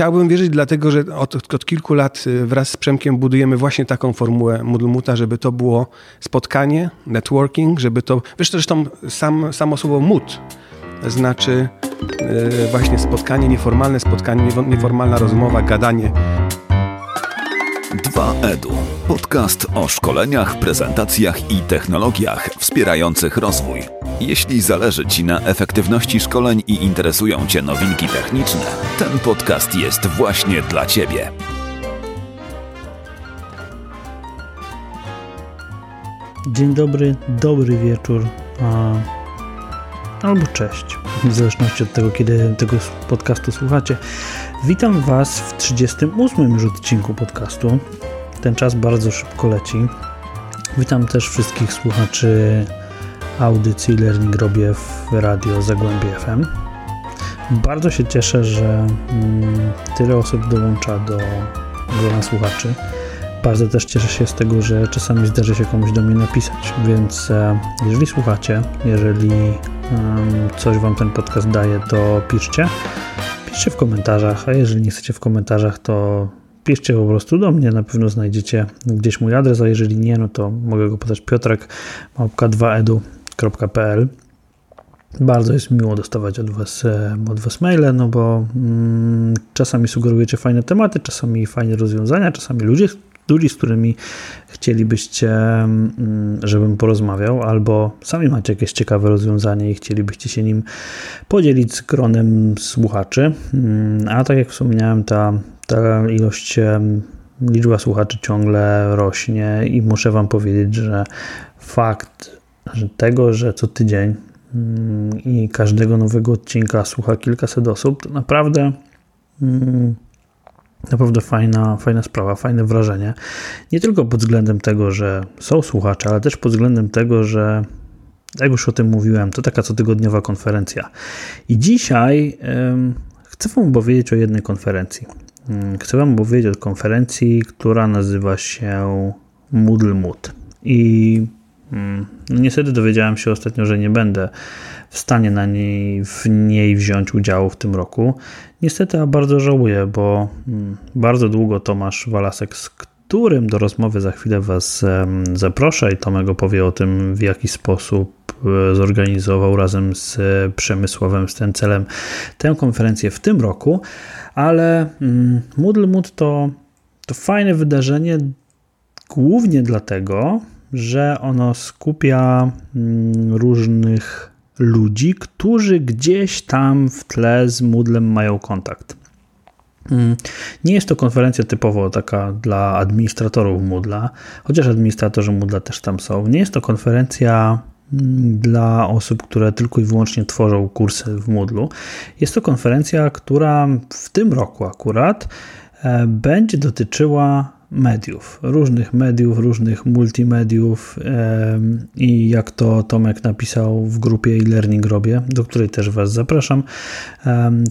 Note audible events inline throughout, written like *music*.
chciałbym wierzyć, dlatego że od, od, kilku lat y, wraz z Przemkiem budujemy właśnie taką formułę Moodle żeby to było spotkanie, networking, żeby to... Wiesz, zresztą sam, samo słowo mood znaczy y, właśnie spotkanie, nieformalne spotkanie, nieformalna rozmowa, gadanie. 2EDU. Podcast o szkoleniach, prezentacjach i technologiach wspierających rozwój. Jeśli zależy Ci na efektywności szkoleń i interesują Cię nowinki techniczne, ten podcast jest właśnie dla Ciebie. Dzień dobry, dobry wieczór, albo cześć, w zależności od tego, kiedy tego podcastu słuchacie. Witam Was w 38 już odcinku podcastu. Ten czas bardzo szybko leci. Witam też wszystkich słuchaczy audycji Learning robię w radio Zagłębie FM. Bardzo się cieszę, że mm, tyle osób dołącza do grona słuchaczy. Bardzo też cieszę się z tego, że czasami zdarzy się komuś do mnie napisać, więc e, jeżeli słuchacie, jeżeli coś Wam ten podcast daje, to piszcie. Piszcie w komentarzach, a jeżeli nie chcecie w komentarzach, to piszcie po prostu do mnie, na pewno znajdziecie gdzieś mój adres, a jeżeli nie, no to mogę go podać piotrek, małpka 2edu.pl bardzo jest miło dostawać od Was, e, od was maile, no bo mm, czasami sugerujecie fajne tematy, czasami fajne rozwiązania, czasami ludzie, ludzi, z którymi chcielibyście, mm, żebym porozmawiał, albo sami macie jakieś ciekawe rozwiązanie i chcielibyście się nim podzielić z gronem słuchaczy. Mm, a tak jak wspomniałem, ta, ta ilość, liczba słuchaczy ciągle rośnie i muszę Wam powiedzieć, że fakt że tego, że co tydzień mm, i każdego nowego odcinka słucha kilkaset osób, to naprawdę Naprawdę fajna, fajna sprawa, fajne wrażenie. Nie tylko pod względem tego, że są słuchacze, ale też pod względem tego, że jak już o tym mówiłem, to taka cotygodniowa konferencja. I dzisiaj chcę Wam opowiedzieć o jednej konferencji. Mm, chcę Wam opowiedzieć o konferencji, która nazywa się Moodle Mood. I mm, no niestety dowiedziałem się ostatnio, że nie będę w stanie na niej, w niej wziąć udziału w tym roku. Niestety, a bardzo żałuję, bo mm, bardzo długo Tomasz Walasek, z którym do rozmowy za chwilę Was zaproszę i Tomek opowie o tym, w jaki sposób zorganizował razem z Przemysłowem Stencelem tę konferencję w tym roku, ale mm, Moodle Mood to, to fajne wydarzenie głównie dlatego, że ono skupia mm, różnych ludzi, którzy gdzieś tam w tle z Moodlem mają kontakt. Mm, nie jest to konferencja typowo taka dla administratorów Moodla, chociaż administratorzy Moodla też tam są. Nie jest to konferencja dla osób, które tylko i wyłącznie tworzą kursy w Moodlu. Jest to konferencja, która w tym roku akurat e, będzie dotyczyła mediów, różnych mediów, różnych multimediów i jak to Tomek napisał w grupie e-learning robię, do której też Was zapraszam,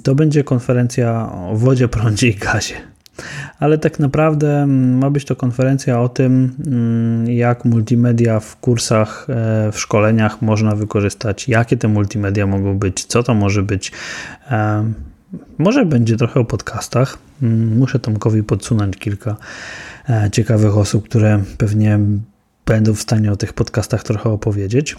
to będzie konferencja o wodzie, prądzie i gazie. Ale tak naprawdę ma być to konferencja o tym, mm, jak multimedia w kursach, e, w szkoleniach można wykorzystać, jakie te multimedia mogą być, co to może być. Może będzie trochę o podcastach. Mm, muszę Tomkowi podsunąć kilka E, ciekawych osób, które pewnie będą w stanie o tych podcastach trochę opowiedzieć.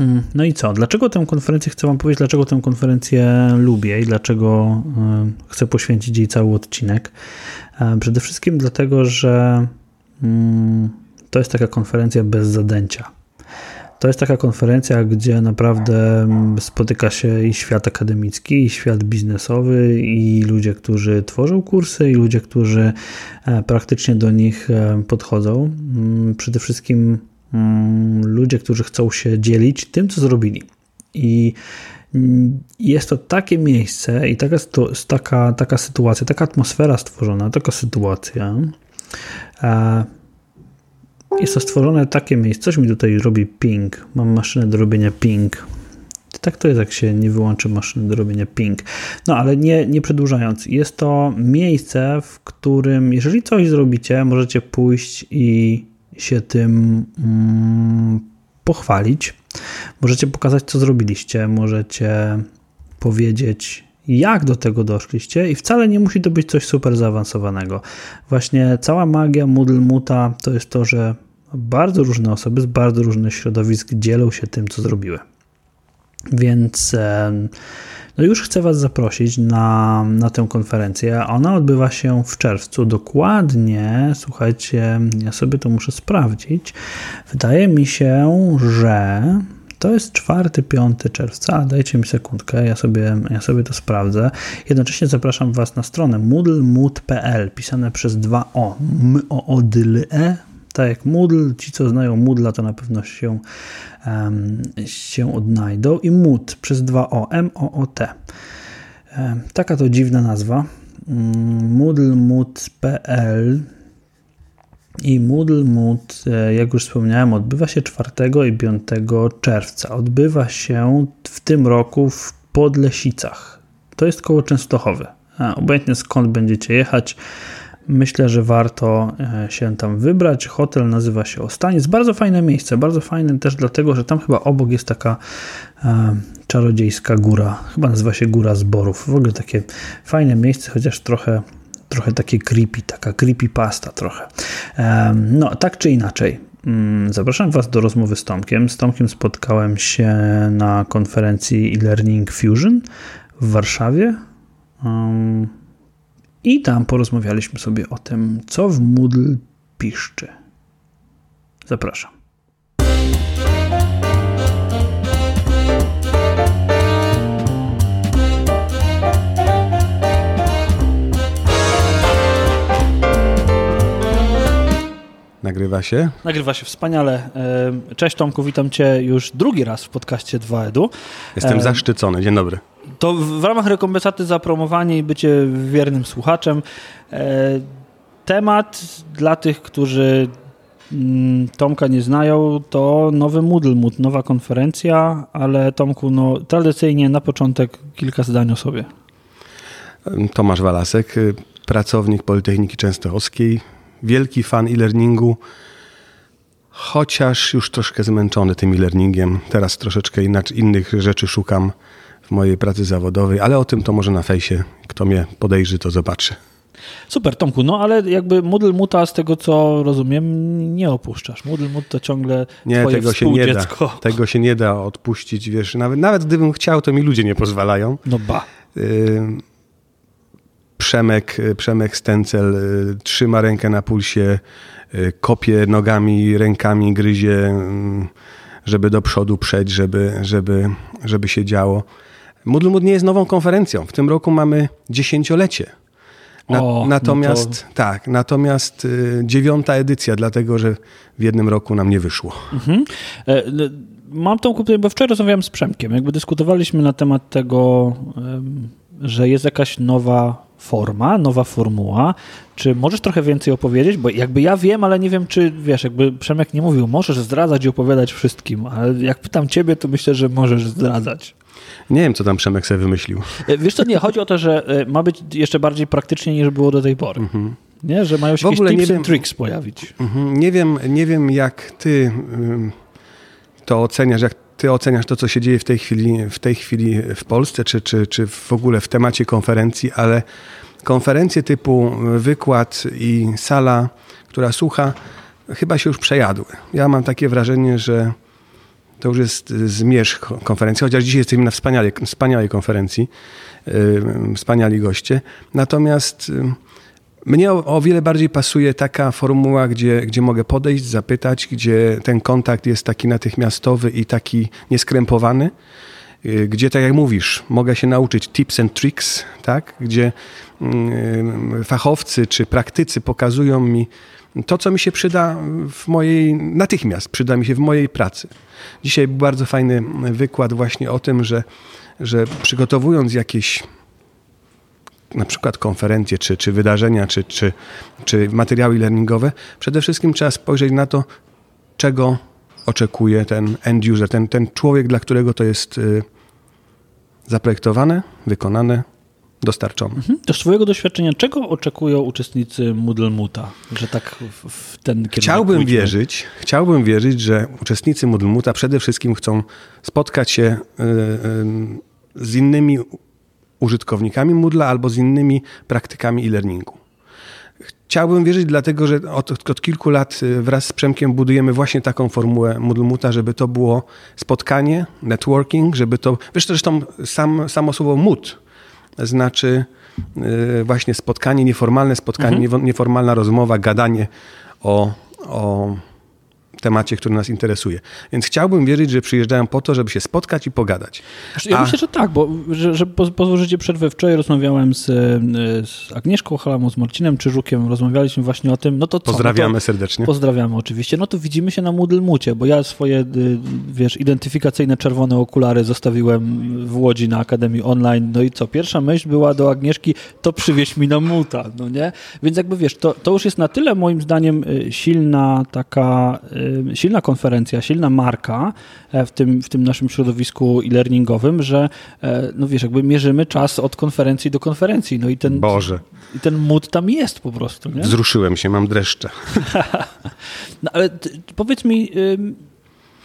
Mm, no i co? Dlaczego tę konferencję chcę Wam powiedzieć, dlaczego tę konferencję lubię i dlaczego e, chcę poświęcić jej cały odcinek? E, przede wszystkim dlatego, że mm, to jest taka konferencja bez zadęcia. To jest taka konferencja, gdzie naprawdę mm, spotyka się i świat akademicki, i świat biznesowy, i ludzie, którzy tworzą kursy, i ludzie, którzy e, praktycznie do nich e, podchodzą. Przede wszystkim ludzie, którzy chcą się dzielić tym, co zrobili. I jest to takie miejsce i taka, taka, taka sytuacja, taka atmosfera stworzona, taka sytuacja, e, jest to stworzone takie miejsce. Coś mi tutaj robi ping. Mam maszynę do robienia ping. Tak to jest, jak się nie wyłączy maszyny do robienia ping. No ale nie, nie przedłużając, jest to miejsce, w którym, jeżeli coś zrobicie, możecie pójść i się tym mm, pochwalić. Możecie pokazać, co zrobiliście. Możecie powiedzieć, jak do tego doszliście i wcale nie musi to być coś super zaawansowanego. Właśnie cała magia Moodle Muta to jest to, że bardzo różne osoby z bardzo różnych środowisk dzielą się tym, co zrobiły. Więc no już chcę Was zaprosić na, na tę konferencję. Ona odbywa się w czerwcu. Dokładnie, słuchajcie, ja sobie to muszę sprawdzić. Wydaje mi się, że to jest 4-5 czerwca. Dajcie mi sekundkę, ja sobie, ja sobie to sprawdzę. Jednocześnie zapraszam Was na stronę moodle.pl, pisane przez dwa O, m o o e tak jak Moodle, ci co znają Moodle, to na pewno się, um, się odnajdą. I Mood przez dwa O, M-O-O-T. Um, taka to dziwna nazwa. Um, Moodle.pl i Moodle Mood, e, jak już wspomniałem, odbywa się 4 i 5 czerwca. Odbywa się w tym roku w Podlesicach. To jest koło Częstochowy. A, obojętnie skąd będziecie jechać, myślę, że warto e, się tam wybrać. Hotel nazywa się Ostaniec. Bardzo fajne miejsce, bardzo fajne też dlatego, że tam chyba obok jest taka e, czarodziejska góra. Chyba nazywa się Góra Zborów. W ogóle takie fajne miejsce, chociaż trochę trochę takie creepy, taka creepy pasta trochę. No, tak czy inaczej, mm, zapraszam Was do rozmowy z Tomkiem. Z Tomkiem spotkałem się na konferencji e-learning Fusion w Warszawie. I tam porozmawialiśmy sobie o tym, co w Moodle piszczy. Zapraszam. Nagrywa się? Nagrywa się wspaniale. Cześć Tomku, witam Cię już drugi raz w podcaście 2EDU. Jestem zaszczycony. Dzień dobry. To w ramach rekompensaty za promowanie i bycie wiernym słuchaczem. E, temat dla tych, którzy mm, Tomka nie znają, to nowy Moodle Mood, nowa konferencja, ale Tomku, no, tradycyjnie na początek kilka zdań o sobie. Tomasz Walasek, pracownik Politechniki Częstochowskiej, wielki fan e-learningu, chociaż już troszkę zmęczony tym e-learningiem. Teraz troszeczkę inaczej, innych rzeczy szukam w mojej pracy zawodowej, ale o tym to może na fejsie. Kto mnie podejrzy, to zobaczy. Super, Tomku, no ale jakby Moodle Muta, z tego co rozumiem, nie opuszczasz. Moodle Mut to ciągle nie, twoje tego się nie da. Tego się nie da odpuścić, wiesz, nawet, nawet gdybym chciał, to mi ludzie nie pozwalają. No ba. Y Przemek, Przemek Stencel y, trzyma rękę na pulsie, y, kopie nogami, rękami, gryzie, żeby do przodu przejść, żeby, żeby, żeby się działo. Moodle Mood nie jest nową konferencją. W tym roku mamy dziesięciolecie. Na, o, natomiast no to... tak, natomiast y, dziewiąta edycja, dlatego że w jednym roku nam nie wyszło. Mhm. E, mam tą kupę, bo wczoraj rozmawiałem z Przemkiem, jakby dyskutowaliśmy na temat tego, że jest jakaś nowa forma, nowa formuła. Czy możesz trochę więcej opowiedzieć? Bo jakby ja wiem, ale nie wiem, czy wiesz, jakby Przemek nie mówił, możesz zdradzać i opowiadać wszystkim, ale jak pytam ciebie, to myślę, że możesz zdradzać. Nie wiem, co tam Przemek sobie wymyślił. E, wiesz co, nie, chodzi o to, że e, ma być jeszcze bardziej praktycznie niż było do tej pory. Mhm. Nie, że mają się w jakieś tips nie wiem, tricks pojawić. Mhm. Nie wiem, nie wiem jak ty to oceniasz, jak ty oceniasz to, co się dzieje w tej chwili w, tej chwili w Polsce, czy, czy, czy w ogóle w temacie konferencji, ale konferencje typu wykład i sala, która słucha, chyba się już przejadły. Ja mam takie wrażenie, że to już jest zmierzch konferencji, chociaż dzisiaj jesteśmy na wspaniałej, wspaniałej konferencji, yy, wspaniali goście. Natomiast yy, mnie o, o, wiele bardziej pasuje taka formuła, gdzie, gdzie mogę podejść, zapytać, gdzie ten kontakt jest taki natychmiastowy i taki nieskrępowany, y, gdzie, tak jak mówisz, mogę się nauczyć tips and tricks, tak? gdzie y, fachowcy czy praktycy pokazują mi to, co mi się przyda w mojej, natychmiast przyda mi się w mojej pracy. Dzisiaj był bardzo fajny wykład właśnie o tym, że, że przygotowując jakieś na przykład konferencje, czy, czy wydarzenia, czy, czy, czy materiały learningowe, przede wszystkim trzeba spojrzeć na to, czego oczekuje ten end user, ten, ten człowiek, dla którego to jest y, zaprojektowane, wykonane, dostarczone. Mhm. Twojego doświadczenia, czego oczekują uczestnicy Moodle Muta, że tak w, w ten kierunek Chciałbym wierzyć, chciałbym wierzyć, że uczestnicy Moodle Muta przede wszystkim chcą spotkać się y, y, z innymi użytkownikami Moodle albo z innymi praktykami e-learningu. Chciałbym wierzyć, dlatego że od, od, kilku lat y, wraz z Przemkiem budujemy właśnie taką formułę Moodle że żeby to było spotkanie, networking, żeby to... Wiesz, zresztą sam, samo słowo mood znaczy y, właśnie spotkanie, nieformalne spotkanie, mhm. nieformalna rozmowa, gadanie o, o temacie, który nas interesuje. Więc chciałbym wierzyć, że przyjeżdżają po to, żeby się spotkać i pogadać. Ja A... myślę, że tak, bo że, że pozwolicie przerwę. Wczoraj rozmawiałem z, z Agnieszką Halamą, z Marcinem Czyżukiem, rozmawialiśmy właśnie o tym, no to co? Pozdrawiamy no to, serdecznie. Pozdrawiamy oczywiście. No to widzimy się na Moodle Mucie, bo ja swoje, y, wiesz, identyfikacyjne czerwone okulary zostawiłem w Łodzi na Akademii Online, no i co? Pierwsza myśl była do Agnieszki, to przywieź mi na muta, no nie? Więc jakby wiesz, to, to już jest na tyle moim zdaniem y, silna taka Y, silna konferencja, silna marka e, w tym, w tym naszym środowisku e-learningowym, że e, no wiesz, jakby mierzymy czas od konferencji do konferencji. No i ten, Boże. I ten mód tam jest po prostu. Nie? Wzruszyłem się, mam dreszcze. *laughs* no ale powiedz mi...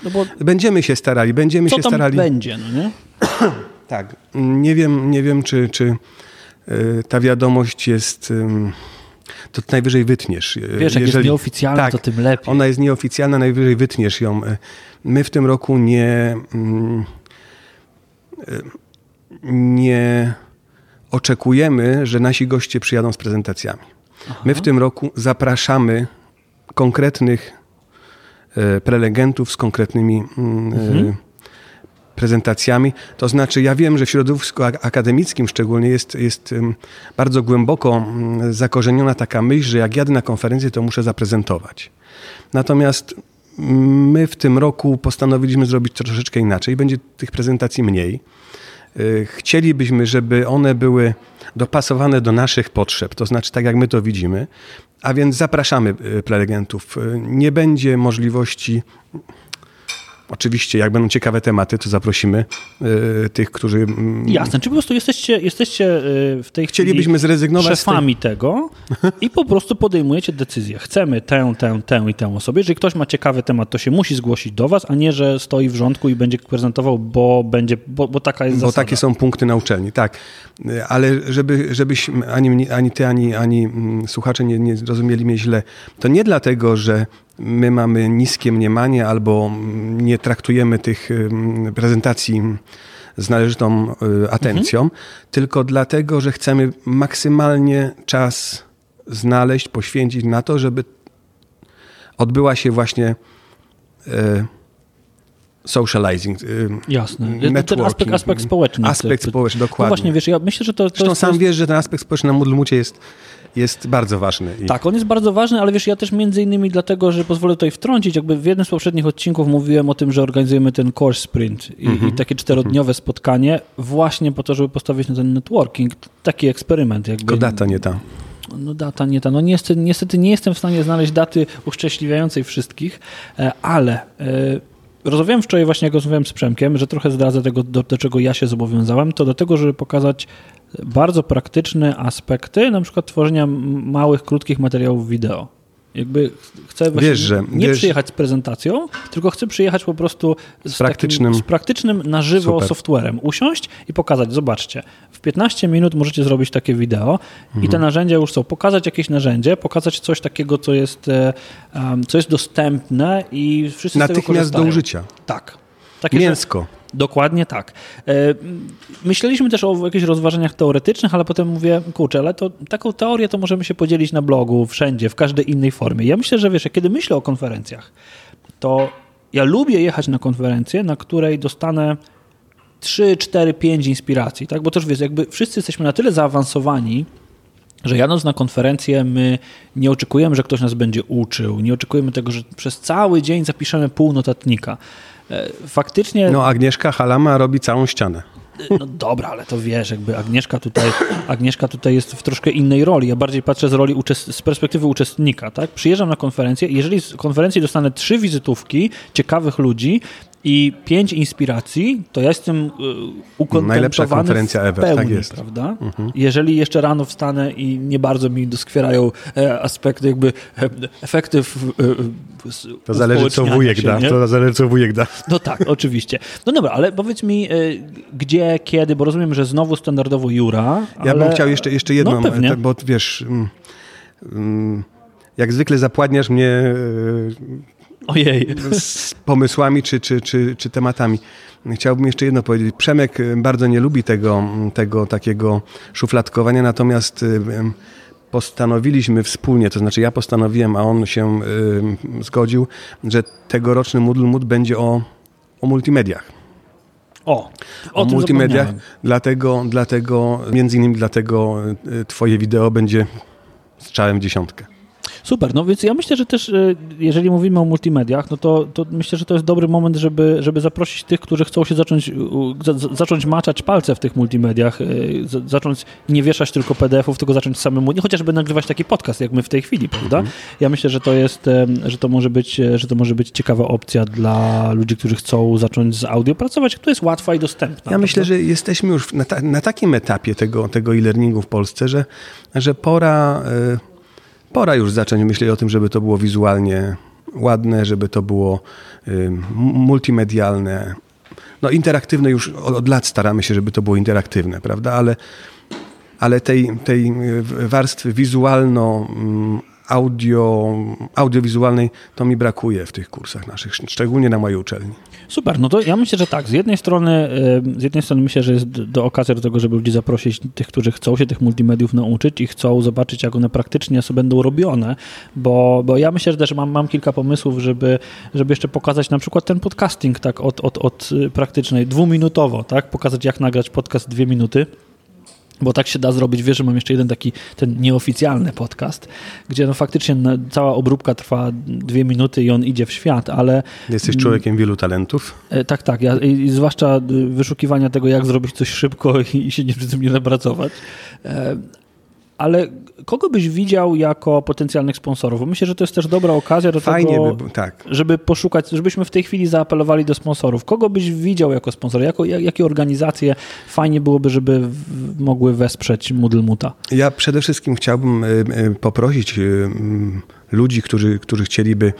No bo będziemy się starali, będziemy co się tam starali. będzie, no nie? *clears throat* tak. Nie wiem, nie wiem czy, czy y, ta wiadomość jest to najwyżej wytniesz. Wiesz, jak Jeżeli, jest nieoficjalna, tak, to tym lepiej. Ona jest nieoficjalna, najwyżej wytniesz ją. My w tym roku nie, mm, nie oczekujemy, że nasi goście przyjadą z prezentacjami. Aha. My w tym roku zapraszamy konkretnych e, prelegentów z konkretnymi mm, e, mhm prezentacjami. To znaczy, ja wiem, że w środowisku akademickim szczególnie jest, jest bardzo głęboko zakorzeniona taka myśl, że jak jadę na konferencję, to muszę zaprezentować. Natomiast my w tym roku postanowiliśmy zrobić troszeczkę inaczej. Będzie tych prezentacji mniej. Y, chcielibyśmy, żeby one były dopasowane do naszych potrzeb, to znaczy tak jak my to widzimy, a więc zapraszamy y, prelegentów. Y, nie będzie możliwości Oczywiście, jak będą ciekawe tematy, to zaprosimy y, tych, którzy. Mm, Jasne, czy po prostu jesteście, jesteście y, w tej Chcielibyśmy zrezygnować szefami z tej... tego i po prostu podejmujecie decyzję. Chcemy tę, tę, tę i tę osobę. Jeżeli ktoś ma ciekawy temat, to się musi zgłosić do Was, a nie, że stoi w rządku i będzie prezentował, bo będzie, bo, bo taka jest Bo zasada. takie są punkty na uczelni, tak. Ale żeby, żebyś ani, ani ty, ani, ani mm, słuchacze nie, nie zrozumieli mnie źle, to nie dlatego, że my mamy niskie mniemanie albo nie traktujemy tych prezentacji z należytą y, atencją, mhm. tylko dlatego, że chcemy maksymalnie czas znaleźć, poświęcić na to, żeby odbyła się właśnie y, socializing. Y, Jasne. Ten aspekt, aspekt społeczny. Aspekt społeczny, dokładnie. No właśnie, wiesz, ja myślę, że to, to Zresztą jest... sam wiesz, że ten aspekt społeczny na Moodle jest jest bardzo ważny. I... Tak, on jest bardzo ważny, ale wiesz, ja też między innymi dlatego, że pozwolę tutaj wtrącić, jakby w jednym z poprzednich odcinków mówiłem o tym, że organizujemy ten course sprint i, mm -hmm. i takie czterodniowe mm -hmm. spotkanie właśnie po to, żeby postawić na ten networking. Taki eksperyment. Jakby. Tylko data nie ta. No data nie ta. No niestety, niestety nie jestem w stanie znaleźć daty uszczęśliwiającej wszystkich, e, ale e, Rozmawiałem wczoraj właśnie, jak rozmawiałem z Przemkiem, że trochę zdradzę tego, do, do, czego ja się zobowiązałem, to do tego, żeby pokazać bardzo praktyczne aspekty, na przykład tworzenia małych, krótkich materiałów wideo. Jakby chcę wiesz, że, nie wiesz, przyjechać z prezentacją, tylko chcę przyjechać po prostu z, z praktycznym, takim, z praktycznym na żywo Super. softwarem. Usiąść i pokazać, zobaczcie, w 15 minut możecie zrobić takie wideo mhm. i te mhm. narzędzia już są. Pokazać jakieś narzędzie, pokazać coś takiego, co jest, um, co jest dostępne i wszyscy Natychmiast z tego korzystają. do użycia. Tak. Takie, Mięsko. Dokładnie tak. E, myśleliśmy też o jakichś rozważaniach teoretycznych, ale potem mówię, kurczę, ale to taką teorię to możemy się podzielić na blogu, wszędzie, w każdej innej formie. Ja myślę, że wiesz, kiedy myślę o konferencjach, to ja lubię jechać na konferencję, na której dostanę 3, 4, 5 inspiracji, tak? Bo też wiesz, jakby wszyscy jesteśmy na tyle zaawansowani, że jadąc na konferencję, my nie oczekujemy, że ktoś nas będzie uczył, nie oczekujemy tego, że przez cały dzień zapiszemy pół notatnika. E, faktycznie... No Agnieszka Halama robi całą ścianę. No dobra, ale to wiesz, jakby Agnieszka tutaj, Agnieszka tutaj jest w troszkę innej roli. Ja bardziej patrzę z roli z perspektywy uczestnika, tak? Przyjeżdżam na konferencję i jeżeli z konferencji dostanę trzy wizytówki ciekawych ludzi i pięć inspiracji, to ja jestem y, ukontentowany Najlepsza konferencja ever, pełni, tak jest. prawda? Mhm. Jeżeli jeszcze rano wstanę i nie bardzo mi doskwierają e, aspekty jakby e, efekty e, To zależy co wujek się, da, nie? to zależy co wujek da. No tak, *laughs* oczywiście. No dobra, ale powiedz mi, e, gdzie, kiedy, bo rozumiem, że znowu standardowo Jura, Ja ale... bym chciał jeszcze, jeszcze jedną, No pewnie. tak, bo wiesz, mm, mm, jak zwykle zapładniasz mnie Ojej. z pomysłami czy, czy, czy, czy tematami. Chciałbym jeszcze jedno powiedzieć. Przemek y, bardzo nie lubi tego, tego takiego szufladkowania, natomiast y, postanowiliśmy wspólnie, to znaczy ja postanowiłem, a on się y, zgodził, że tegoroczny Moodle Mood będzie o, o multimediach. O, o, O, multimediach, dlatego, dlatego, między innymi dlatego twoje wideo będzie strzałem dziesiątkę. Super, no więc ja myślę, że też e, jeżeli mówimy o multimediach, no to, to myślę, że to jest dobry moment, żeby, żeby zaprosić tych, którzy chcą się zacząć, za, zacząć maczać palce w tych multimediach, e, za- zacząć nie wieszać tylko PDF-ów, tylko zacząć samemu, nie chociażby nagrywać taki podcast, jak my w tej chwili, prawda? Ja myślę, że to jest, e, że to może być, że to może być ciekawa opcja dla ludzi, którzy chcą zacząć z audio pracować, która jest łatwa i dostępna. Ja myślę, że jesteśmy już na, ta, na takim etapie tego, tego e-learningu w Polsce, że, że pora, y, pora już zacząć myśleć o tym, żeby to było wizualnie ładne, żeby to było multimedialne. No interaktywne już od, od lat staramy się, żeby to było interaktywne, prawda? Ale, ale tej, tej y, warstwy wizualno mm, audio, audiowizualnej to mi brakuje w tych kursach naszych, szczególnie na mojej uczelni. Super, no to ja myślę, że tak. Z jednej strony, z jednej strony myślę, że jest do okazja do tego, żeby ludzi zaprosić, tych, którzy chcą się tych multimediów nauczyć i chcą zobaczyć, jak one praktycznie sobie będą robione, bo, bo ja myślę, że też mam, mam kilka pomysłów, żeby, żeby jeszcze pokazać na przykład ten podcasting tak od, od, od y, praktycznej, dwuminutowo, tak? Pokazać, jak nagrać podcast dwie minuty. Bo tak się da zrobić. Wiesz, że mam jeszcze jeden taki, ten nieoficjalny podcast, gdzie no faktycznie cała obróbka trwa dwie minuty i on idzie w świat, ale Jesteś człowiekiem wielu talentów. E, Tak, tak. Ja, i, zwłaszcza y, wyszukiwania tego, jak zrobić coś szybko i, *laughs* i się nie przy tym nie napracować. E, Ale kogo byś widział jako potencjalnych sponsorów? Bo myślę, że to jest też dobra okazja do Fajnie tego, by tak. żeby poszukać, żebyśmy w tej chwili zaapelowali do sponsorów. Kogo byś widział jako sponsora? Jako, jak, jakie organizacje fajnie byłoby, żeby w, mogły wesprzeć Moodle Muta? Ja przede wszystkim chciałbym y, y, poprosić y, mm, ludzi, którzy, którzy chcieliby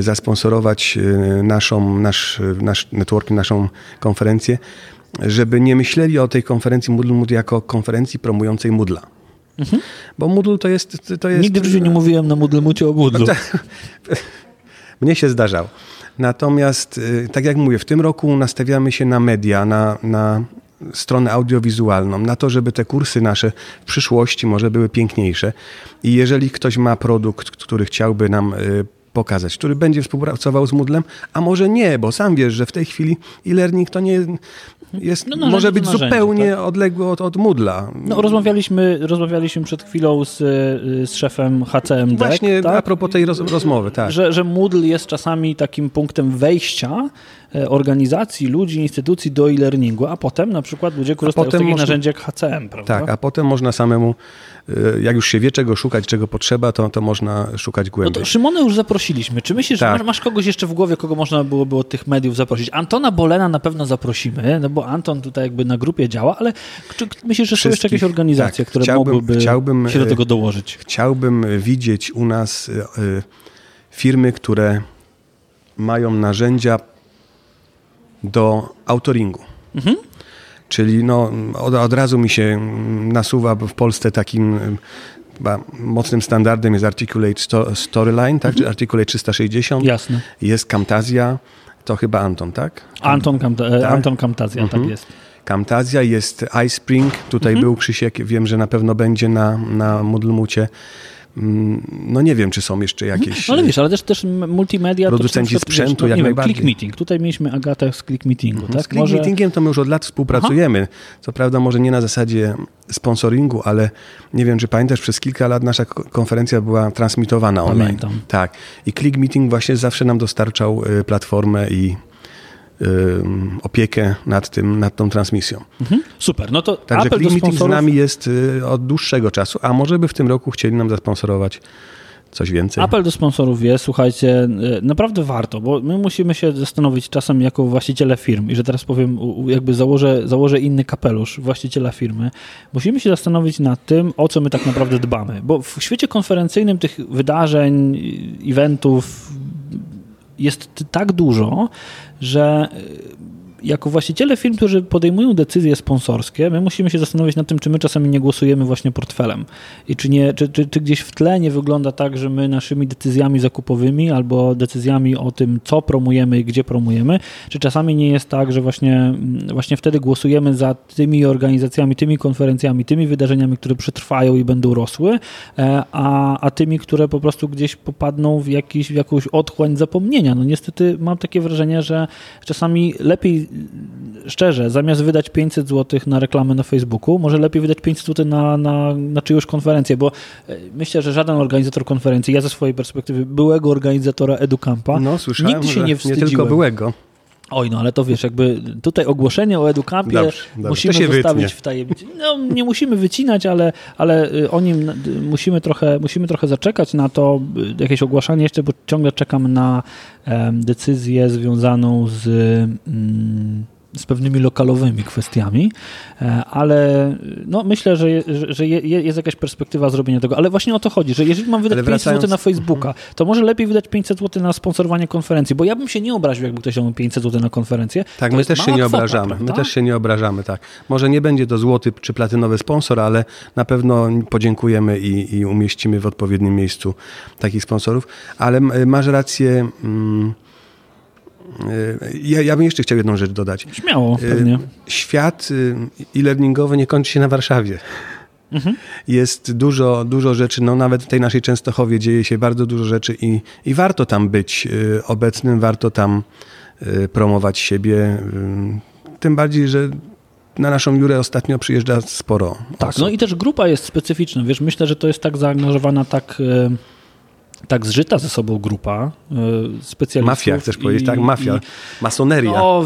zasponsorować naszą, nasz, nasz networking, naszą konferencję, żeby nie myśleli o tej konferencji Moodle Mood jako konferencji promującej Moodla. Bo Moodle to jest... To jest Mhm. Nigdy w życiu nie mówiłem na Moodle Mucie o Moodlu. *laughs* Mnie się zdarzało. Natomiast, y, tak jak mówię, w tym roku nastawiamy się na media, na, na stronę audiowizualną, na to, żeby te kursy nasze w przyszłości może były piękniejsze. I jeżeli ktoś ma produkt, który chciałby nam y, pokazać, który będzie współpracował z Moodlem, a może nie, bo sam wiesz, że w tej chwili e-learning to nie jest, No, narzędzie może być narzędzie, zupełnie tak? odległy od, od Moodla. No, rozmawialiśmy, rozmawialiśmy przed chwilą z, y, z szefem HCMD. Właśnie tak? a propos tej roz, rozmowy, tak. że, że Moodle jest czasami takim punktem wejścia organizacji, ludzi, instytucji do e-learningu, a potem na przykład ludzie korzystają z takich można- narzędzi jak HCM, prawda? Tak, a potem można samemu, y, jak już się wie, czego szukać, czego potrzeba, to, to można szukać No głębiej. to Szymona już zaprosiliśmy. Czy myślisz, że Tak. masz, masz kogoś jeszcze w głowie, kogo można byłoby od tych mediów zaprosić? Antona Bolena na pewno zaprosimy, no bo Anton tutaj jakby na grupie działa, ale czy myślisz, że są jeszcze jakieś organizacje, tak. które Chciałbym- mogłyby chciałbym, się do e, tego dołożyć? Chciałbym widzieć u nas firmy, które mają narzędzia do autoringu. Mhm. Czyli no, od, od razu mi się nasuwa w Polsce takim chyba mocnym standardem jest Articulate Sto- Storyline, tak? czy Articulate 360. Mhm. Jasne. Jest Camtasia, to chyba Anton, tak? Anton, Kamta, e, Tak. Anton Kamtazja, Mhm. tak jest. Camtasia, jest iSpring, tutaj Mhm. był Krzysiek, wiem, że na pewno będzie na, na Moodlemucie. Mm, No nie wiem, czy są jeszcze jakieś... No ale wiesz, ale też, też multimedia... to Producenci przykład, sprzętu wiesz, jak nie wiem, najbardziej. Click Meeting. Tutaj mieliśmy Agatę z Click Meetingu, tak? Z Click Meetingiem to my już od lat współpracujemy. Co prawda może nie na zasadzie sponsoringu, ale nie wiem, czy pamiętasz, przez kilka lat nasza ko- konferencja była transmitowana online. Pamiętam. Tak. I Click Meeting właśnie zawsze nam dostarczał y, platformę i opiekę nad tym, nad tą transmisją. Mhm. Super, no to Także apel Click Meeting z sponsorów. nami jest y, od dłuższego czasu, a może by w tym roku chcieli nam zasponsorować coś więcej. Apel do sponsorów jest, słuchajcie, e, naprawdę warto, bo my musimy się zastanowić czasem jako właściciele firm i że teraz powiem, jakby założę, założę inny kapelusz właściciela firmy, musimy się zastanowić nad tym, o co my tak naprawdę dbamy, bo w świecie konferencyjnym tych wydarzeń, eventów jest tak dużo, że jako właściciele firm, którzy podejmują decyzje sponsorskie, my musimy się zastanowić nad tym, czy my czasami nie głosujemy właśnie portfelem i czy, nie, czy, czy, czy gdzieś w tle nie wygląda tak, że my naszymi decyzjami zakupowymi albo decyzjami o tym, co promujemy i gdzie promujemy, czy czasami nie jest tak, że właśnie, właśnie wtedy głosujemy za tymi organizacjami, tymi konferencjami, tymi wydarzeniami, które przetrwają i będą rosły, e, a, a tymi, które po prostu gdzieś popadną w, jakiś, w jakąś otchłań zapomnienia. No niestety mam takie wrażenie, że czasami lepiej szczerze, zamiast wydać 500 zł na reklamę na Facebooku, może lepiej wydać 500 zł na, na, na czyjąś konferencję, bo e, myślę, że żaden organizator konferencji, ja ze swojej perspektywy byłego organizatora EduCampa, no, nigdy się nie wstydziłem. Nie tylko byłego. Oj, no ale to wiesz, jakby tutaj ogłoszenie o Educampie dobrze, dobrze. musimy zostawić wytnie. w tajemnicy. No, nie musimy wycinać, ale, ale y, o nim musimy trochę, musimy trochę zaczekać na to, y, jakieś ogłaszanie jeszcze, bo ciągle czekam na um, decyzję związaną z... Um, z pewnymi lokalowymi kwestiami, e, ale no, myślę, że, że jest jakaś perspektywa zrobienia tego. Ale właśnie o to chodzi, że jeżeli mam wydać wracając... 500 zł na Facebooka, to może lepiej wydać 500 zł na sponsorowanie konferencji, bo ja bym się nie obraził, jakby ktoś dał 500 zł na konferencję. Tak, to my też się nie kwota, obrażamy. Prawda? My też się nie obrażamy, tak. Może nie będzie to złoty czy platynowy sponsor, ale na pewno podziękujemy i, i umieścimy w odpowiednim miejscu takich sponsorów. Ale masz rację. Mm, ja, ja bym jeszcze chciał jedną rzecz dodać. Śmiało, y, pewnie. Świat y, e-learningowy nie kończy się na Warszawie. Mhm. Jest dużo, dużo rzeczy, no nawet w tej naszej Częstochowie dzieje się bardzo dużo rzeczy i, i warto tam być obecnym, warto tam promować siebie. Tym bardziej, że na naszą Jurę ostatnio przyjeżdża sporo. Tak, osób. no i też grupa jest specyficzna. Wiesz, myślę, że to jest tak zaangażowana, tak tak zżyta ze sobą grupa y, specjalistów. Mafia, chcesz i, powiedzieć, tak? Mafia, i, masoneria. No,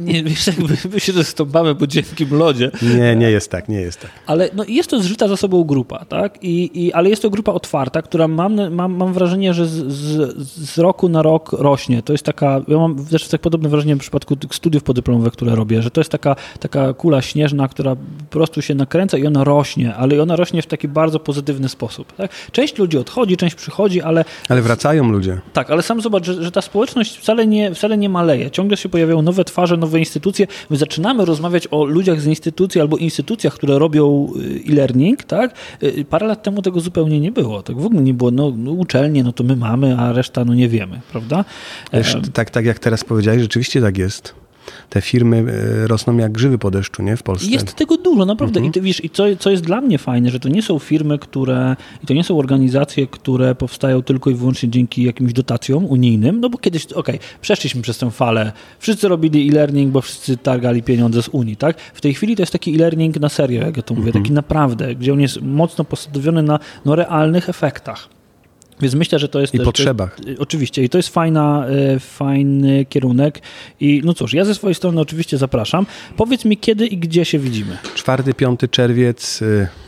nie, wiesz, jakby my się rozstąpamy po dziennym lodzie. Nie, nie jest tak, nie jest tak. Ale no, jest to zżyta ze sobą grupa, tak? I, i, ale jest to grupa otwarta, która mam, mam, mam wrażenie, że z, z, z roku na rok rośnie. To jest taka, ja mam też tak podobne wrażenie w przypadku tych studiów podyplomowych, które robię, że to jest taka, taka kula śnieżna, która po prostu się nakręca i ona rośnie, ale ona rośnie w taki bardzo pozytywny sposób. Tak? Część ludzi odchodzi, część przychodzi, ale... Ale wracają ludzie. Tak, ale sam zobacz, że, że ta społeczność wcale nie, wcale nie maleje. Ciągle się pojawiają nowe twarze, nowe instytucje. My zaczynamy rozmawiać o ludziach z instytucji albo instytucjach, które robią y, e-learning, tak? Y, parę lat temu tego zupełnie nie było. Tak w ogóle nie było, no, no uczelnie, no to my mamy, a reszta no nie wiemy, prawda? Wiesz, tak, tak jak teraz powiedziałeś, rzeczywiście tak jest te firmy e, rosną jak grzyby po deszczu, nie? W Polsce. Jest tego dużo, naprawdę. Mhm. I, ty, wiesz, i co, co jest dla mnie fajne, że to nie są firmy, które, i to nie są organizacje, które powstają tylko i wyłącznie dzięki jakimś dotacjom unijnym, no bo kiedyś, okej, okay, przeszliśmy przez tę falę, wszyscy robili e-learning, bo wszyscy targali pieniądze z Unii, tak? W tej chwili to jest taki e-learning na serio, jak ja to mówię, mhm. taki naprawdę, gdzie on jest mocno postawiony na no, realnych efektach. Więc myślę, że to jest... I też, potrzebach. Jest, oczywiście. I to jest fajna, e, fajny kierunek. I no cóż, ja ze swojej strony oczywiście zapraszam. Powiedz mi, kiedy i gdzie się widzimy? 4-5 czerwiec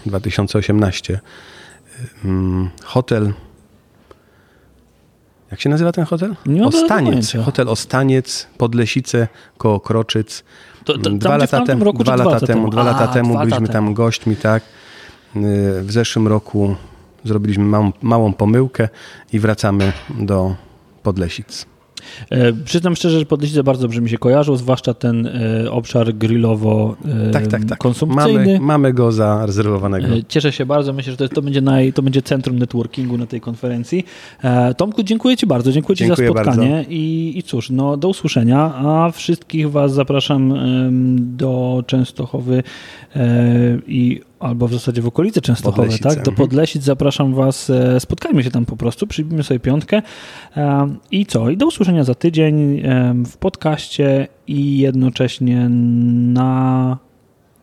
2018. E, mm, hotel jak się nazywa ten hotel? Nie Ostaniec. Hotel Ostaniec, Podlesice, koło Kroczyc. To, to, dwa lata, tem, roku, dwa lata temu, dwa lata temu byliśmy tam gośćmi, tak. W zeszłym roku zrobiliśmy małą, małą pomyłkę i wracamy do Podlesic. E, przyznam szczerze, że Podlesice bardzo dobrze mi się kojarzą, zwłaszcza ten e, obszar grillowo e, tak, tak, tak. konsumpcyjny. Mamy, mamy go zarezerwowanego. E, cieszę się bardzo, myślę, że to, to, będzie, naj, to będzie centrum networkingu na tej konferencji. E, Tomku, dziękuję Ci bardzo, dziękuję Ci dziękuję za spotkanie i, i cóż, no, do usłyszenia, a wszystkich Was zapraszam do Częstochowy e, i albo w zasadzie w okolicy Częstochowe, tak? Do mhm. Podlesic zapraszam Was, e, spotkajmy się tam po prostu, przybijmy sobie piątkę e, i co? I do usłyszenia za tydzień e, w podcaście i jednocześnie na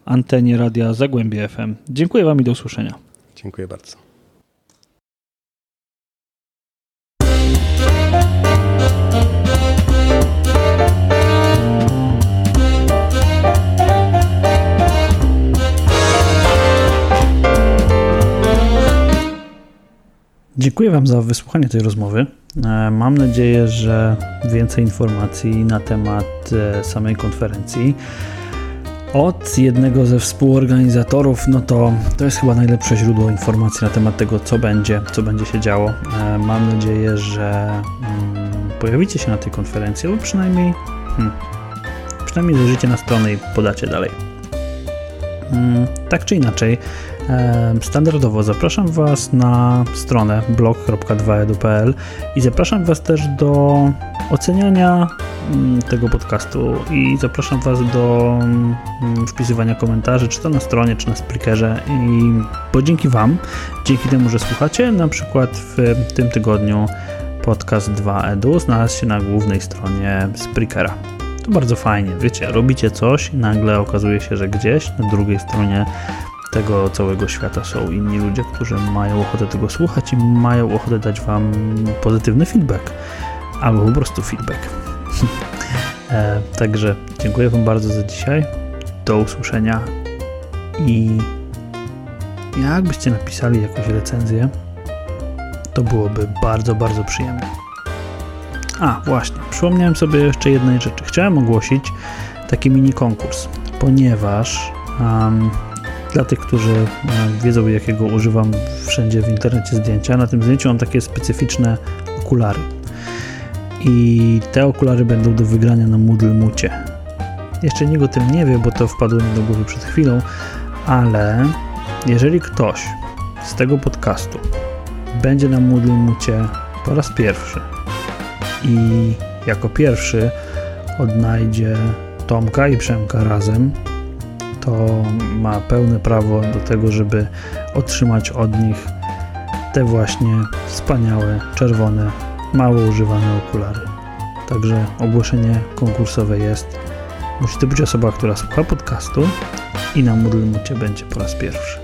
antenie Radia Zagłębie FM. Dziękuję Wam i do usłyszenia. Dziękuję bardzo. Dziękuję Wam za wysłuchanie tej rozmowy. E, mam nadzieję, że więcej informacji na temat e, samej konferencji od jednego ze współorganizatorów, no to to jest chyba najlepsze źródło informacji na temat tego, co będzie, co będzie się działo. E, mam nadzieję, że mm, pojawicie się na tej konferencji, albo przynajmniej hmm, przynajmniej zajrzycie na stronę i podacie dalej. Mm, tak czy inaczej, Standardowo zapraszam Was na stronę blog.2edu.pl i zapraszam Was też do oceniania mm, tego podcastu i zapraszam Was do mm, wpisywania komentarzy, czy to na stronie, czy na Spreakerze i bo dzięki Wam, dzięki temu, że słuchacie, na przykład w tym tygodniu podcast 2edu znalazł się na głównej stronie Spreakera. To bardzo fajnie, wiecie, robicie coś i nagle okazuje się, że gdzieś na drugiej stronie tego całego świata są inni ludzie, którzy mają ochotę tego słuchać i mają ochotę dać Wam pozytywny feedback albo po prostu feedback. *laughs* e, także dziękuję Wam bardzo za dzisiaj. Do usłyszenia i jakbyście napisali jakąś recenzję, to byłoby bardzo, bardzo przyjemne. A, właśnie, przypomniałem sobie jeszcze jednej rzeczy. Chciałem ogłosić taki mini konkurs, ponieważ um, dla tych, którzy e, wiedzą, jakiego używam wszędzie w internecie zdjęcia, na tym zdjęciu mam takie specyficzne okulary. I te okulary będą do wygrania na Moodle Mucie. Jeszcze nikt o tym nie wie, bo to wpadło mi do głowy przed chwilą, ale jeżeli ktoś z tego podcastu będzie na Moodle Mucie po raz pierwszy i jako pierwszy odnajdzie Tomka i Przemka razem, to ma pełne prawo do tego, żeby otrzymać od nich te właśnie wspaniałe, czerwone, mało używane okulary. Także ogłoszenie konkursowe jest. Musi to być osoba, która słucha podcastu i na Moodle będzie po raz pierwszy.